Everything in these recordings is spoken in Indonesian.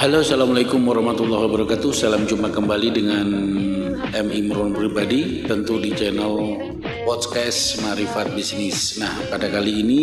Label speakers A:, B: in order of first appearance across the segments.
A: Halo, assalamualaikum warahmatullahi wabarakatuh. Salam jumpa kembali dengan M Imron pribadi, tentu di channel podcast Marifat Bisnis. Nah, pada kali ini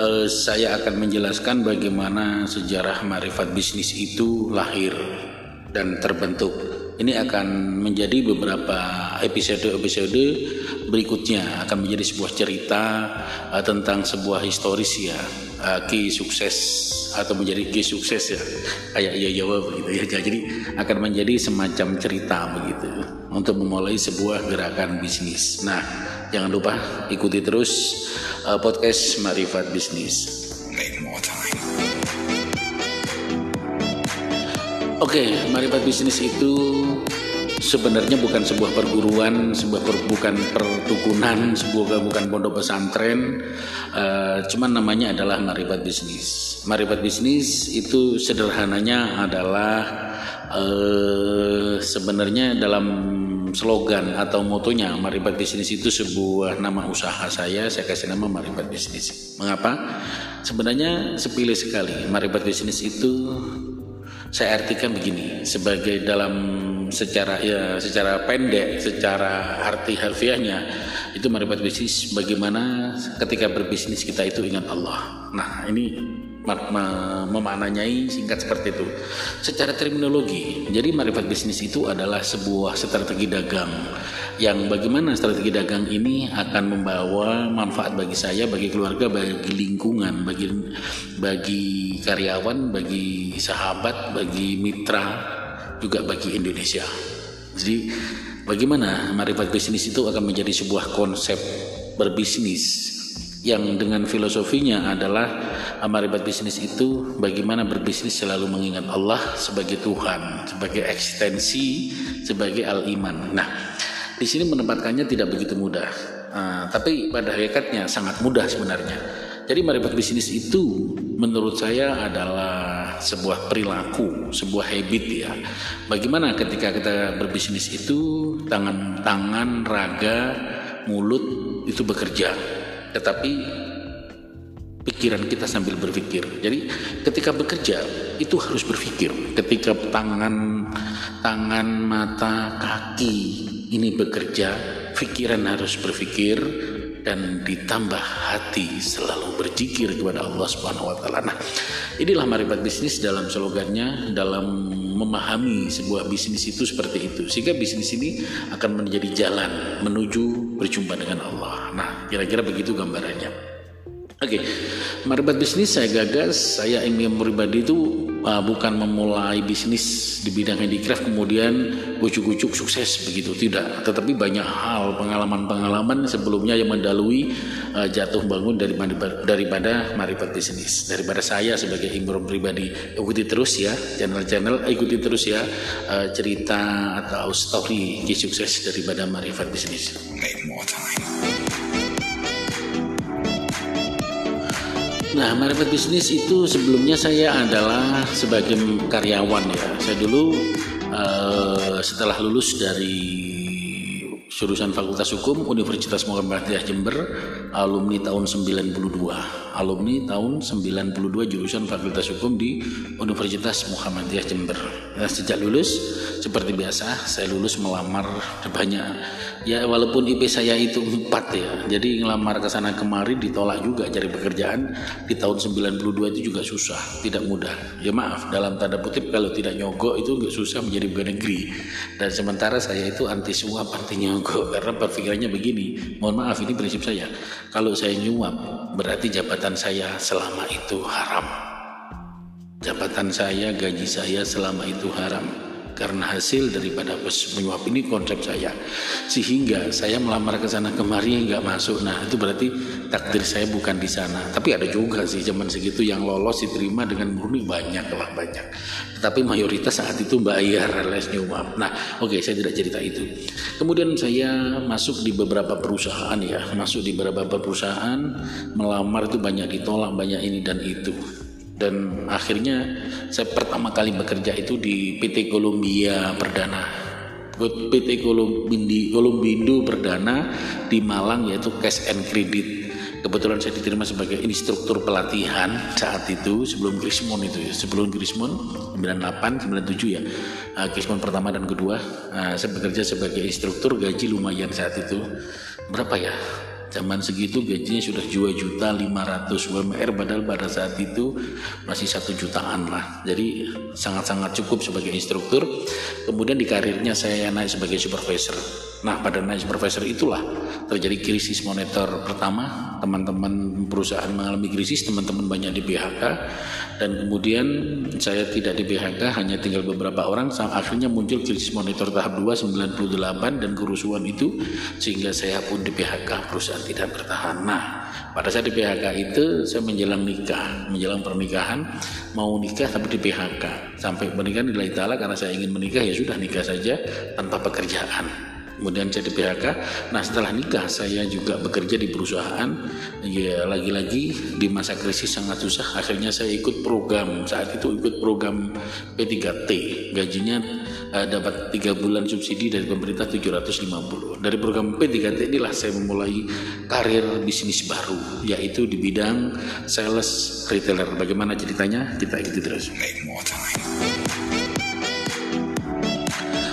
A: eh, saya akan menjelaskan bagaimana sejarah Marifat Bisnis itu lahir dan terbentuk. Ini akan menjadi beberapa episode-episode berikutnya. Akan menjadi sebuah cerita uh, tentang sebuah historis ya. Uh, ki sukses atau menjadi ki sukses ya. Kayak iya Jawa begitu ya. Jadi akan menjadi semacam cerita begitu. Untuk memulai sebuah gerakan bisnis. Nah jangan lupa ikuti terus uh, podcast Marifat Bisnis Oke, okay, Marifat Bisnis itu sebenarnya bukan sebuah perguruan, sebuah per, bukan pertukunan, sebuah bukan pondok pesantren, uh, cuman namanya adalah Maribat Bisnis. Maribat Bisnis itu sederhananya adalah uh, sebenarnya dalam slogan atau motonya Maribat Bisnis itu sebuah nama usaha saya, saya kasih nama Maribat Bisnis. Mengapa? Sebenarnya sepilih sekali. Maribat Bisnis itu saya artikan begini sebagai dalam secara ya secara pendek secara arti harfiahnya itu maribat bisnis bagaimana ketika berbisnis kita itu ingat Allah nah ini memaknai singkat seperti itu. Secara terminologi, jadi marifat bisnis itu adalah sebuah strategi dagang yang bagaimana strategi dagang ini akan membawa manfaat bagi saya, bagi keluarga, bagi lingkungan, bagi bagi karyawan, bagi sahabat, bagi mitra, juga bagi Indonesia. Jadi bagaimana marifat bisnis itu akan menjadi sebuah konsep berbisnis yang dengan filosofinya adalah amaribat bisnis itu bagaimana berbisnis selalu mengingat Allah sebagai Tuhan, sebagai eksistensi, sebagai al-iman. Nah, di sini menempatkannya tidak begitu mudah, uh, tapi pada hakikatnya sangat mudah sebenarnya. Jadi maribat bisnis itu menurut saya adalah sebuah perilaku, sebuah habit ya. Bagaimana ketika kita berbisnis itu tangan-tangan, raga, mulut itu bekerja tetapi pikiran kita sambil berpikir. Jadi ketika bekerja itu harus berpikir. Ketika tangan, tangan, mata, kaki ini bekerja, pikiran harus berpikir dan ditambah hati selalu berzikir kepada Allah Subhanahu wa taala. Nah, inilah marifat bisnis dalam slogannya dalam memahami sebuah bisnis itu seperti itu. Sehingga bisnis ini akan menjadi jalan menuju berjumpa dengan Allah. Nah, kira-kira begitu gambarannya. Oke, okay. marifat bisnis saya gagas, saya ingin pribadi itu uh, bukan memulai bisnis di bidang handicraft kemudian ucuk-ucuk sukses begitu. Tidak tetapi banyak hal pengalaman-pengalaman sebelumnya yang mendalui uh, jatuh bangun daripada daripada marifat bisnis. Daripada saya sebagai imron pribadi ikuti terus ya channel-channel ikuti terus ya uh, cerita atau story sukses daripada marifat bisnis Nah, marifat bisnis itu sebelumnya saya adalah sebagai karyawan ya. Saya dulu uh, setelah lulus dari jurusan Fakultas Hukum Universitas Muhammadiyah Jember alumni tahun 92 alumni tahun 92 jurusan Fakultas Hukum di Universitas Muhammadiyah Jember nah, sejak lulus seperti biasa saya lulus melamar banyak ya walaupun IP saya itu empat ya. Jadi ngelamar ke sana kemari ditolak juga cari pekerjaan. Di tahun 92 itu juga susah tidak mudah. Ya maaf dalam tanda kutip kalau tidak nyogok itu nggak susah menjadi pegawai negeri. Dan sementara saya itu anti suap anti nyogok. Karena berpikirannya begini mohon maaf ini prinsip saya. Kalau saya nyuap berarti jabatan saya selama itu haram. Jabatan saya gaji saya selama itu haram karena hasil daripada menyuap ini konsep saya. Sehingga saya melamar ke sana kemari nggak masuk. Nah itu berarti takdir saya bukan di sana. Tapi ada juga sih zaman segitu yang lolos diterima dengan murni banyak lah banyak. Tapi mayoritas saat itu bayar les nyuap. Nah oke okay, saya tidak cerita itu. Kemudian saya masuk di beberapa perusahaan ya. Masuk di beberapa perusahaan melamar itu banyak ditolak banyak ini dan itu dan akhirnya saya pertama kali bekerja itu di PT Columbia Perdana. PT Columbindo Perdana di Malang yaitu Cash and Credit. Kebetulan saya diterima sebagai instruktur pelatihan saat itu sebelum Krismon itu ya. Sebelum Krismon 98 97 ya. Uh, Krismon pertama dan kedua. Uh, saya bekerja sebagai instruktur gaji lumayan saat itu. Berapa ya Zaman segitu gajinya sudah 2 juta 500 UMR padahal pada saat itu masih satu jutaan lah. Jadi sangat-sangat cukup sebagai instruktur. Kemudian di karirnya saya naik sebagai supervisor. Nah pada naik supervisor itulah terjadi krisis moneter pertama. Teman-teman perusahaan mengalami krisis, teman-teman banyak di PHK dan kemudian saya tidak di PHK hanya tinggal beberapa orang. Akhirnya muncul krisis monitor tahap 2 98 dan kerusuhan itu sehingga saya pun di PHK perusahaan tidak bertahan. Nah pada saat di PHK itu saya menjelang nikah menjelang pernikahan mau nikah tapi di PHK sampai pernikahan nilai ta'ala karena saya ingin menikah ya sudah nikah saja tanpa pekerjaan kemudian jadi PHK. Nah setelah nikah saya juga bekerja di perusahaan. Ya lagi-lagi di masa krisis sangat susah. Akhirnya saya ikut program saat itu ikut program P3T. Gajinya uh, dapat tiga bulan subsidi dari pemerintah 750. Dari program P3T inilah saya memulai karir bisnis baru yaitu di bidang sales retailer. Bagaimana ceritanya? Kita ikuti terus. Make more time.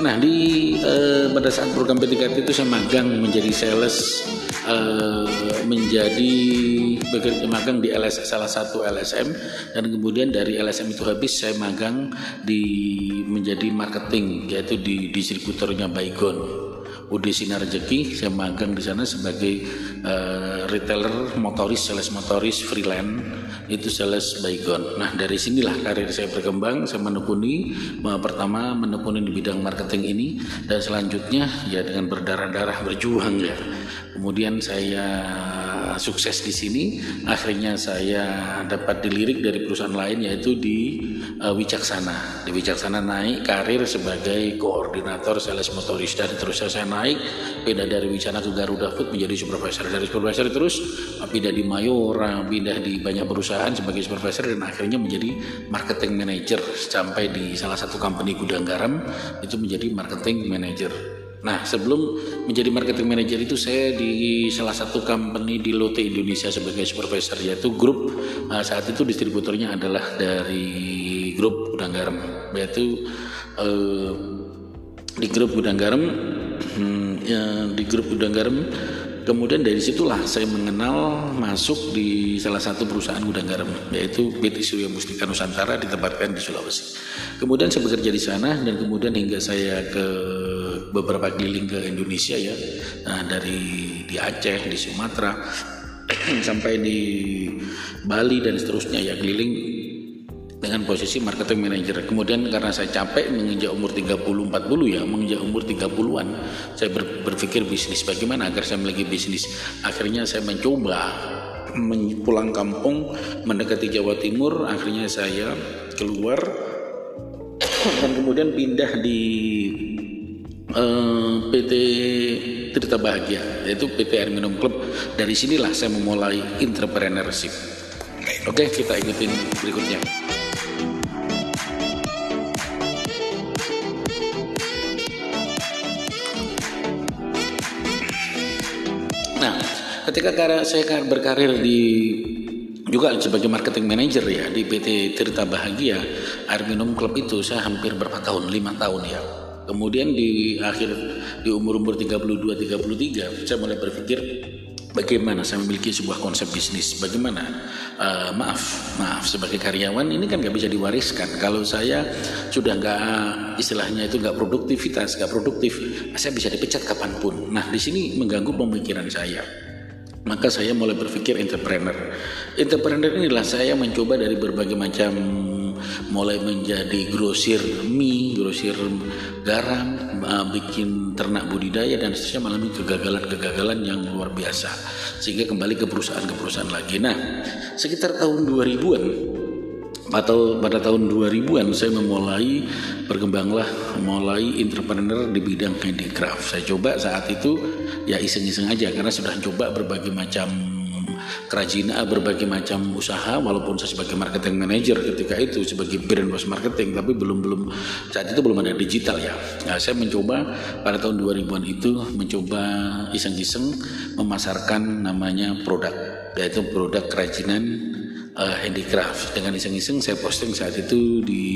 A: Nah di uh, pada saat program PTKT itu saya magang menjadi sales uh, menjadi bekerja magang di LS, salah satu LSM dan kemudian dari LSM itu habis saya magang di menjadi marketing yaitu di distributornya Baygon. UD Sinar Rezeki saya magang di sana sebagai uh, retailer motoris sales motoris freelance itu sales Baygon. Nah dari sinilah karir saya berkembang saya menekuni uh, pertama menekuni di bidang marketing ini dan selanjutnya ya dengan berdarah-darah berjuang ya kemudian saya sukses di sini. Akhirnya saya dapat dilirik dari perusahaan lain yaitu di uh, Wicaksana. Di Wicaksana naik karir sebagai koordinator sales motoris. Dan terus saya naik pindah dari Wicana ke Garuda Food menjadi supervisor. Dari supervisor terus pindah di Mayora pindah di banyak perusahaan sebagai supervisor dan akhirnya menjadi marketing manager. Sampai di salah satu company gudang garam itu menjadi marketing manager Nah, sebelum menjadi marketing manager itu saya di salah satu company di Lotte Indonesia sebagai supervisor yaitu grup uh, saat itu distributornya adalah dari grup Gudang Garam yaitu uh, di grup Gudang Garam hmm, ya, di grup Gudang Garam Kemudian dari situlah saya mengenal masuk di salah satu perusahaan gudang garam yaitu PT Surya Mustika Nusantara ditempatkan di Sulawesi. Kemudian saya bekerja di sana dan kemudian hingga saya ke beberapa keliling ke Indonesia ya, nah, dari di Aceh, di Sumatera sampai di Bali dan seterusnya ya keliling dengan posisi marketing manager. Kemudian karena saya capek menginjak umur 30 40 ya, menginjak umur 30-an, saya ber, berpikir bisnis bagaimana agar saya memiliki bisnis. Akhirnya saya mencoba pulang kampung mendekati Jawa Timur, akhirnya saya keluar dan kemudian pindah di eh, PT Tirta Bahagia yaitu PT Air Minum Club. Dari sinilah saya memulai entrepreneurship. Oke, kita ikutin berikutnya. ketika saya berkarir di juga sebagai marketing manager ya di PT Tirta Bahagia Air Minum Club itu saya hampir berapa tahun lima tahun ya kemudian di akhir di umur-umur 32 33 saya mulai berpikir bagaimana saya memiliki sebuah konsep bisnis? Bagaimana? Uh, maaf maaf sebagai karyawan ini kan nggak bisa diwariskan. Kalau saya sudah nggak istilahnya itu nggak produktivitas nggak produktif saya bisa dipecat kapan pun. Nah di sini mengganggu pemikiran saya. Maka saya mulai berpikir entrepreneur. Entrepreneur inilah saya mencoba dari berbagai macam mulai menjadi grosir mie, grosir garam, uh, bikin ternak budidaya dan seterusnya mengalami kegagalan-kegagalan yang luar biasa sehingga kembali ke perusahaan ke perusahaan lagi. Nah, sekitar tahun 2000-an atau pada tahun 2000-an saya memulai berkembanglah mulai entrepreneur di bidang handicraft. Saya coba saat itu ya iseng-iseng aja karena sudah coba berbagai macam kerajinan berbagai macam usaha walaupun saya sebagai marketing manager ketika itu sebagai brand was marketing tapi belum belum saat itu belum ada digital ya nah, saya mencoba pada tahun 2000-an itu mencoba iseng-iseng memasarkan namanya produk yaitu produk kerajinan uh, handicraft. Dengan iseng-iseng saya posting saat itu di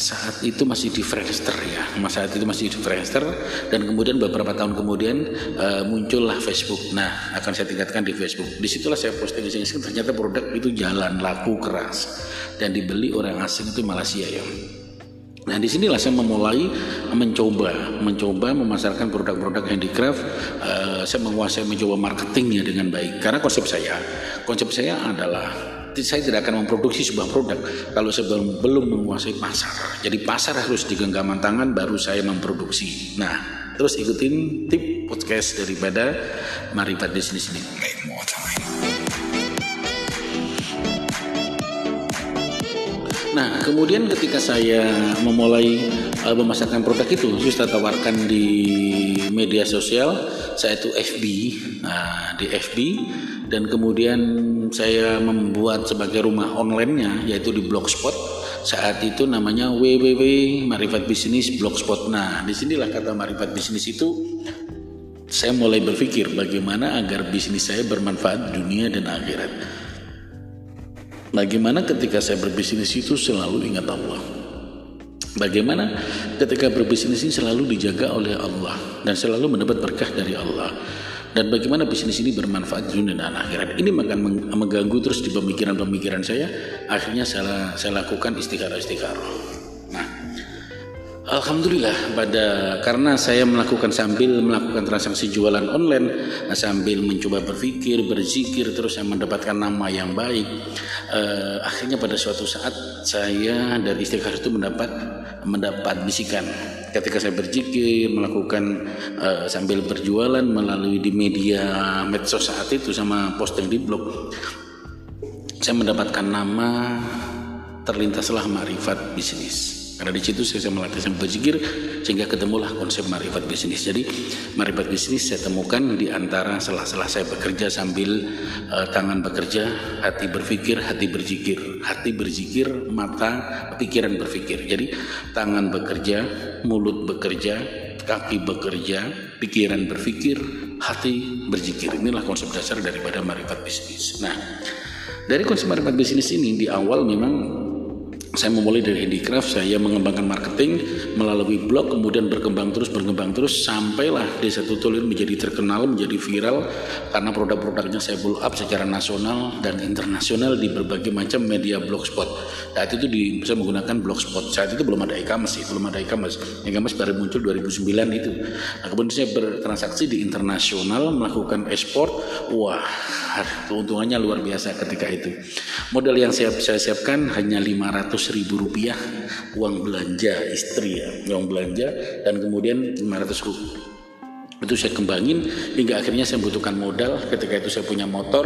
A: saat itu masih di Friendster ya, saat itu masih di Friendster dan kemudian beberapa tahun kemudian uh, muncullah Facebook. Nah, akan saya tingkatkan di Facebook. Di situlah saya posting iseng-iseng ternyata produk itu jalan laku keras dan dibeli orang asing itu Malaysia ya. Nah di sinilah saya memulai mencoba, mencoba memasarkan produk-produk handicraft. Uh, saya menguasai mencoba marketingnya dengan baik. Karena konsep saya, konsep saya adalah saya tidak akan memproduksi sebuah produk kalau saya belum, menguasai pasar. Jadi pasar harus digenggaman tangan baru saya memproduksi. Nah, terus ikutin tip podcast daripada Marifat Bisnis ini. Nah, kemudian ketika saya memulai uh, memasarkan produk itu, saya tawarkan di media sosial, saya itu FB, nah, di FB, dan kemudian saya membuat sebagai rumah online-nya, yaitu di Blogspot. Saat itu namanya www Marifat Bisnis Blogspot. Nah, di sinilah kata Marifat Bisnis itu saya mulai berpikir bagaimana agar bisnis saya bermanfaat dunia dan akhirat. Bagaimana ketika saya berbisnis itu selalu ingat Allah. Bagaimana ketika berbisnis ini selalu dijaga oleh Allah dan selalu mendapat berkah dari Allah. Dan bagaimana bisnis ini bermanfaat dunia dan akhirat. Ini akan mengganggu terus di pemikiran-pemikiran saya. Akhirnya saya, saya lakukan istikharah-istikharah. Alhamdulillah pada karena saya melakukan sambil melakukan transaksi jualan online sambil mencoba berpikir berzikir terus saya mendapatkan nama yang baik uh, akhirnya pada suatu saat saya dari istighfar itu mendapat mendapat bisikan. Ketika saya berzikir melakukan uh, sambil berjualan melalui di media medsos saat itu sama posting di blog saya mendapatkan nama terlintaslah marifat bisnis karena di situ saya, melatih saya berzikir sehingga ketemulah konsep marifat bisnis. Jadi marifat bisnis saya temukan di antara selah-selah saya bekerja sambil uh, tangan bekerja, hati berpikir, hati berzikir, hati berzikir, mata pikiran berpikir. Jadi tangan bekerja, mulut bekerja, kaki bekerja, pikiran berpikir, hati berzikir. Inilah konsep dasar daripada marifat bisnis. Nah, dari konsep marifat bisnis ini di awal memang saya memulai dari handicraft, saya mengembangkan marketing melalui blog, kemudian berkembang terus, berkembang terus, sampailah Desa Tutul ini menjadi terkenal, menjadi viral, karena produk-produknya saya blow up secara nasional dan internasional di berbagai macam media blogspot. Saat itu di, saya menggunakan blogspot, saat itu belum ada e-commerce sih, belum ada e-commerce. E-commerce baru muncul 2009 itu. Nah, kemudian saya bertransaksi di internasional, melakukan ekspor, wah keuntungannya luar biasa ketika itu. Modal yang saya, saya siapkan hanya 500 ribu rupiah uang belanja istri ya uang belanja dan kemudian 500 ribu itu saya kembangin hingga akhirnya saya membutuhkan modal. Ketika itu saya punya motor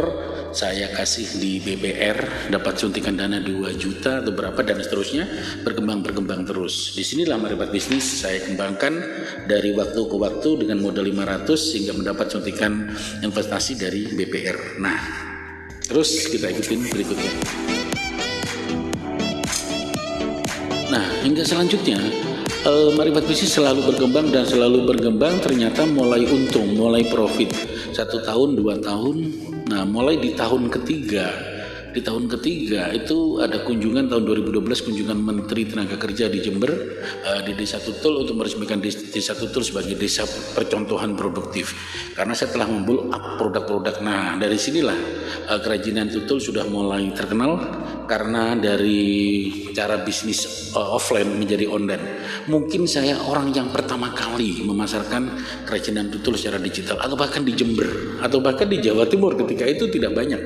A: saya kasih di BPR dapat suntikan dana 2 juta atau berapa dan seterusnya. Berkembang berkembang terus di sinilah marifat bisnis saya kembangkan dari waktu ke waktu dengan modal 500 sehingga mendapat suntikan investasi dari BPR nah terus kita ikutin berikutnya. Nah, hingga selanjutnya uh, marifat bisnis selalu berkembang dan selalu berkembang ternyata mulai untung, mulai profit. Satu tahun, dua tahun. Nah, mulai di tahun ketiga. Di tahun ketiga itu ada kunjungan tahun 2012 kunjungan Menteri Tenaga Kerja di Jember uh, di Desa Tutul untuk meresmikan Desa Tutul sebagai desa percontohan produktif. Karena saya telah membuat produk-produk. Nah dari sinilah uh, kerajinan Tutul sudah mulai terkenal karena dari cara bisnis uh, offline menjadi online mungkin saya orang yang pertama kali memasarkan kerajinan Tutul secara digital atau bahkan di Jember atau bahkan di Jawa Timur ketika itu tidak banyak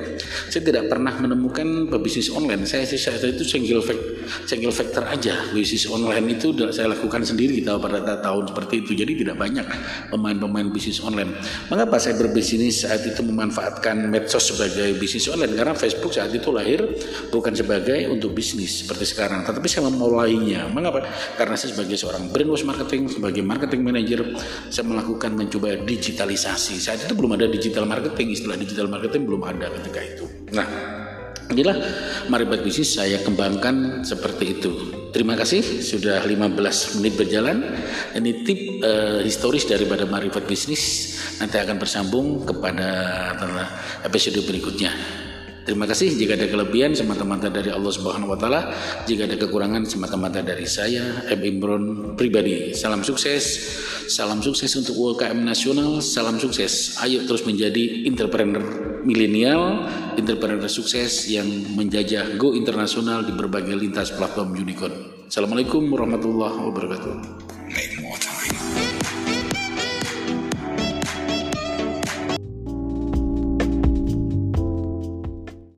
A: saya tidak pernah menemukan pebisnis online. Saya saya itu single factor, single factor aja. Bisnis online itu saya lakukan sendiri tahu pada tahun seperti itu. Jadi tidak banyak pemain-pemain bisnis online. Mengapa saya berbisnis saat itu memanfaatkan medsos sebagai bisnis online? Karena Facebook saat itu lahir bukan sebagai untuk bisnis seperti sekarang, tetapi saya memulainya. Mengapa? Karena saya sebagai seorang brainwash marketing, sebagai marketing manager, saya melakukan mencoba digitalisasi. Saat itu belum ada digital marketing, istilah digital marketing belum ada ketika itu. Nah, Inilah marifat bisnis saya kembangkan seperti itu. Terima kasih sudah 15 menit berjalan. Ini tip uh, historis daripada marifat bisnis nanti akan bersambung kepada episode berikutnya. Terima kasih jika ada kelebihan semata-mata dari Allah Subhanahu wa taala, jika ada kekurangan semata-mata dari saya M Imron pribadi. Salam sukses. Salam sukses untuk UMKM nasional, salam sukses. Ayo terus menjadi entrepreneur milenial, entrepreneur sukses yang menjajah go internasional di berbagai lintas platform unicorn. Assalamualaikum warahmatullahi wabarakatuh.